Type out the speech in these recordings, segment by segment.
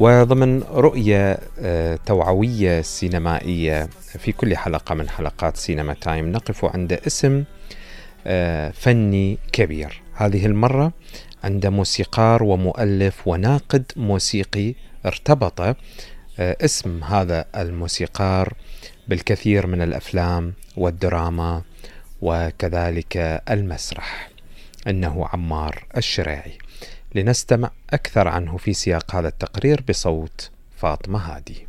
وضمن رؤية آه، توعوية سينمائية في كل حلقة من حلقات سينما تايم. نقف عند اسم آه، فني كبير. هذه المرة عند موسيقار ومؤلف وناقد موسيقي ارتبط آه، اسم هذا الموسيقار بالكثير من الأفلام والدراما وكذلك المسرح إنه عمار الشريعي. لنستمع أكثر عنه في سياق هذا التقرير بصوت فاطمة هادي.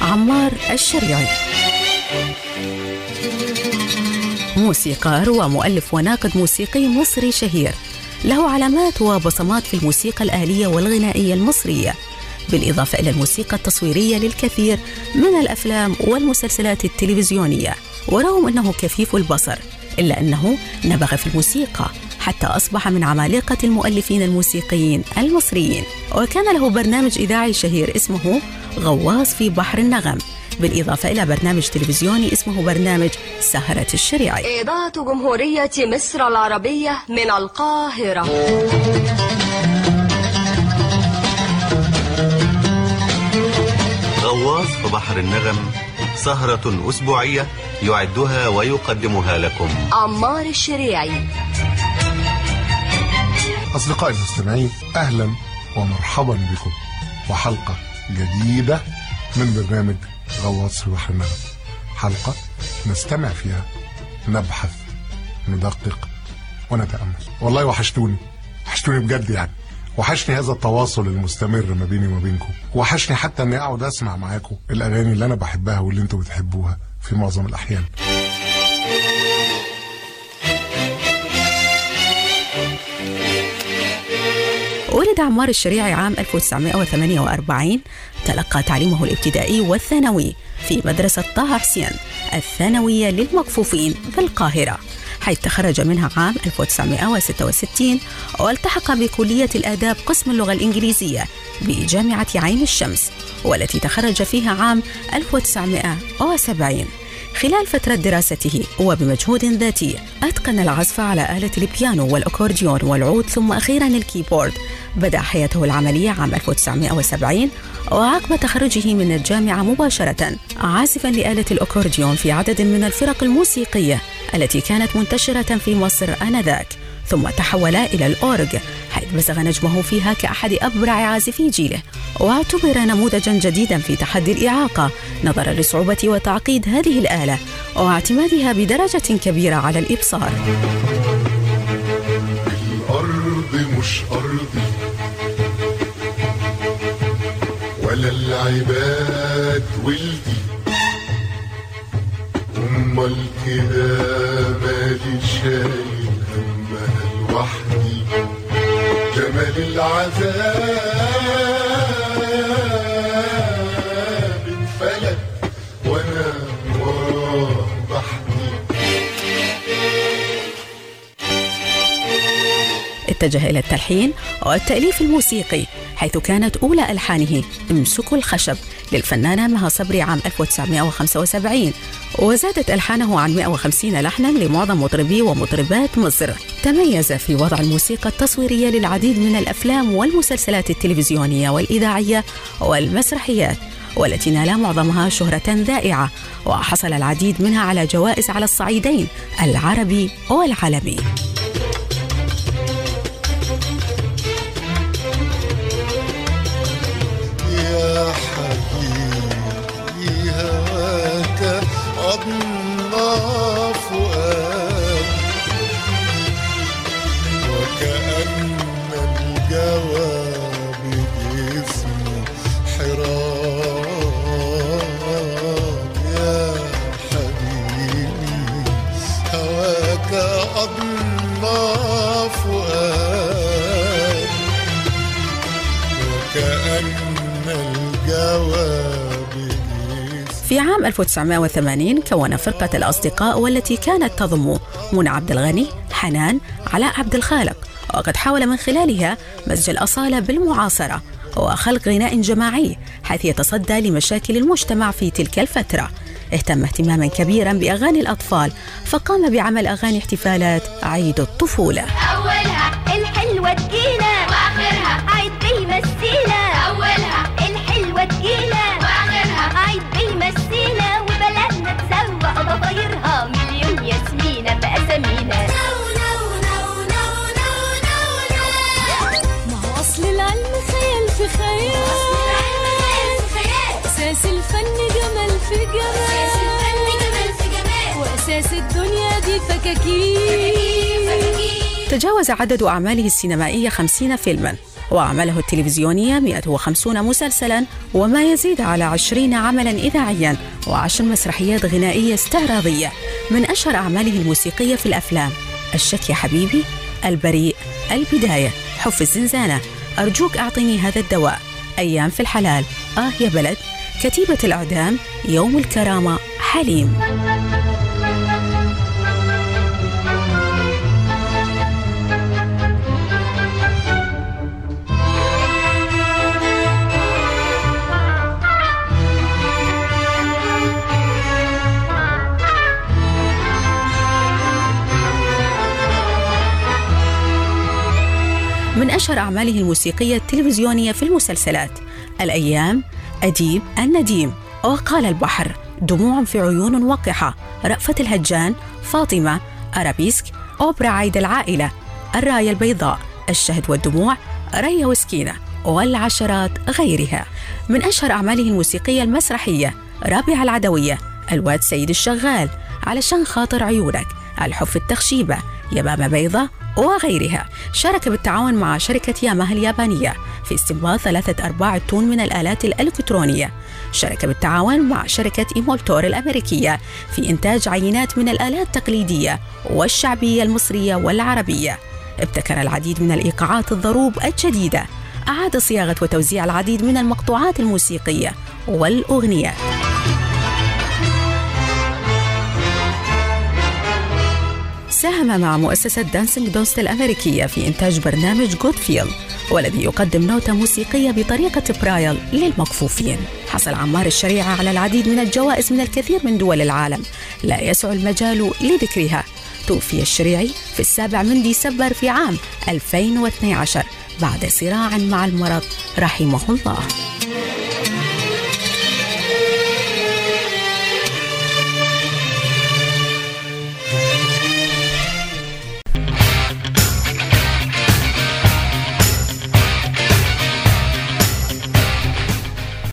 عمار الشريعي. موسيقار ومؤلف وناقد موسيقي مصري شهير. له علامات وبصمات في الموسيقى الآلية والغنائية المصرية. بالإضافة إلى الموسيقى التصويرية للكثير من الأفلام والمسلسلات التلفزيونية. ورغم أنه كفيف البصر إلا أنه نبغ في الموسيقى حتى أصبح من عمالقة المؤلفين الموسيقيين المصريين. وكان له برنامج إذاعي شهير اسمه غواص في بحر النغم بالإضافة إلى برنامج تلفزيوني اسمه برنامج سهرة الشريعي إذاعة جمهورية مصر العربية من القاهرة. غواص في بحر النغم سهرة أسبوعية يعدها ويقدمها لكم. عمار الشريعي أصدقائي المستمعين أهلا ومرحبا بكم. وحلقة جديدة من برنامج غواص في بحر النغم حلقة نستمع فيها نبحث ندقق ونتأمل. والله وحشتوني. وحشتوني بجد يعني. وحشني هذا التواصل المستمر ما بيني وما بينكم. وحشني حتى إني أقعد أسمع معاكم الأغاني اللي أنا بحبها واللي أنتوا بتحبوها في معظم الأحيان. ولد عمار الشريعي عام 1948 تلقى تعليمه الابتدائي والثانوي في مدرسة طه حسين الثانوية للمكفوفين بالقاهرة حيث تخرج منها عام 1966 والتحق بكلية الآداب قسم اللغة الإنجليزية بجامعة عين الشمس والتي تخرج فيها عام 1970 خلال فترة دراسته وبمجهود ذاتي أتقن العزف على آلة البيانو والأكورديون والعود ثم أخيرا الكيبورد. بدأ حياته العملية عام 1970 وعقب تخرجه من الجامعة مباشرة عازفا لآلة الأكورديون في عدد من الفرق الموسيقية. التي كانت منتشرة في مصر آنذاك ثم تحول إلى الأورج حيث بزغ نجمه فيها كأحد أبرع عازفي جيله. واعتبر نموذجا جديدا في تحدي الإعاقة نظرا لصعوبة وتعقيد هذه الآلة واعتمادها بدرجة كبيرة على الإبصار. الأرض مش أرضي ولا العباد ولدي اتجه إلى التلحين والتأليف الموسيقي حيث كانت أولى ألحانه امسكوا الخشب للفنانة مها صبري عام 1975 وزادت ألحانه عن 150 لحنا لمعظم مطربي ومطربات مصر. تميز في وضع الموسيقى التصويرية للعديد من الأفلام والمسلسلات التلفزيونية والإذاعية والمسرحيات والتي نال معظمها شهرة ذائعة وحصل العديد منها على جوائز على الصعيدين العربي والعالمي. Bobby. في عام 1980 كون فرقة الأصدقاء والتي كانت تضم منى عبد الغني، حنان، علاء عبد الخالق، وقد حاول من خلالها مزج الأصالة بالمعاصرة وخلق غناء جماعي حيث يتصدى لمشاكل المجتمع في تلك الفترة. اهتم اهتماما كبيرا بأغاني الأطفال فقام بعمل أغاني احتفالات عيد الطفولة. أولها الحلوة تجينا في جمال. وأساس الدنيا دي فكاكين. تجاوز عدد أعماله السينمائية 50 فيلما وأعماله التلفزيونية 150 مسلسلا وما يزيد على 20 عملا إذاعيا وعشر مسرحيات غنائية استعراضية. من أشهر أعماله الموسيقية في الأفلام الشك يا حبيبي البريء البداية حف الزنزانة. أرجوك أعطني هذا الدواء. أيام في الحلال. آه يا بلد. كتيبة الإعدام يوم الكرامة حليم. من أشهر أعماله الموسيقية التلفزيونية في المسلسلات. الأيام أديب النديم. وقال البحر دموع في عيون وقحة. رأفة الهجان فاطمة أرابيسك أوبرا عيد العائلة. الراية البيضاء الشهد والدموع ريا وسكينة. والعشرات غيرها. من أشهر أعماله الموسيقية المسرحية رابعة العدوية الواد سيد الشغال. علشان خاطر عيونك. الحف التخشيبة. يمامة بيضة وغيرها. شارك بالتعاون مع شركة ياماها اليابانية في استنباط ثلاثة أرباع التون من الآلات الإلكترونية. شارك بالتعاون مع شركة إيمولتور الأمريكية في إنتاج عينات من الآلات التقليدية والشعبية المصرية والعربية. ابتكر العديد من الإيقاعات الضروب الجديدة. أعاد صياغة وتوزيع العديد من المقطوعات الموسيقية والأغنيات ساهم مع مؤسسة Dancing Dots الأمريكية في إنتاج برنامج GoodFeel والذي يقدم نوتة موسيقية بطريقة برايل للمكفوفين. حصل عمار الشريعي على العديد من الجوائز من الكثير من دول العالم. لا يسع المجال لذكرها. توفي الشريعي في السابع من ديسمبر في عام 2012 بعد صراع مع المرض رحمه الله.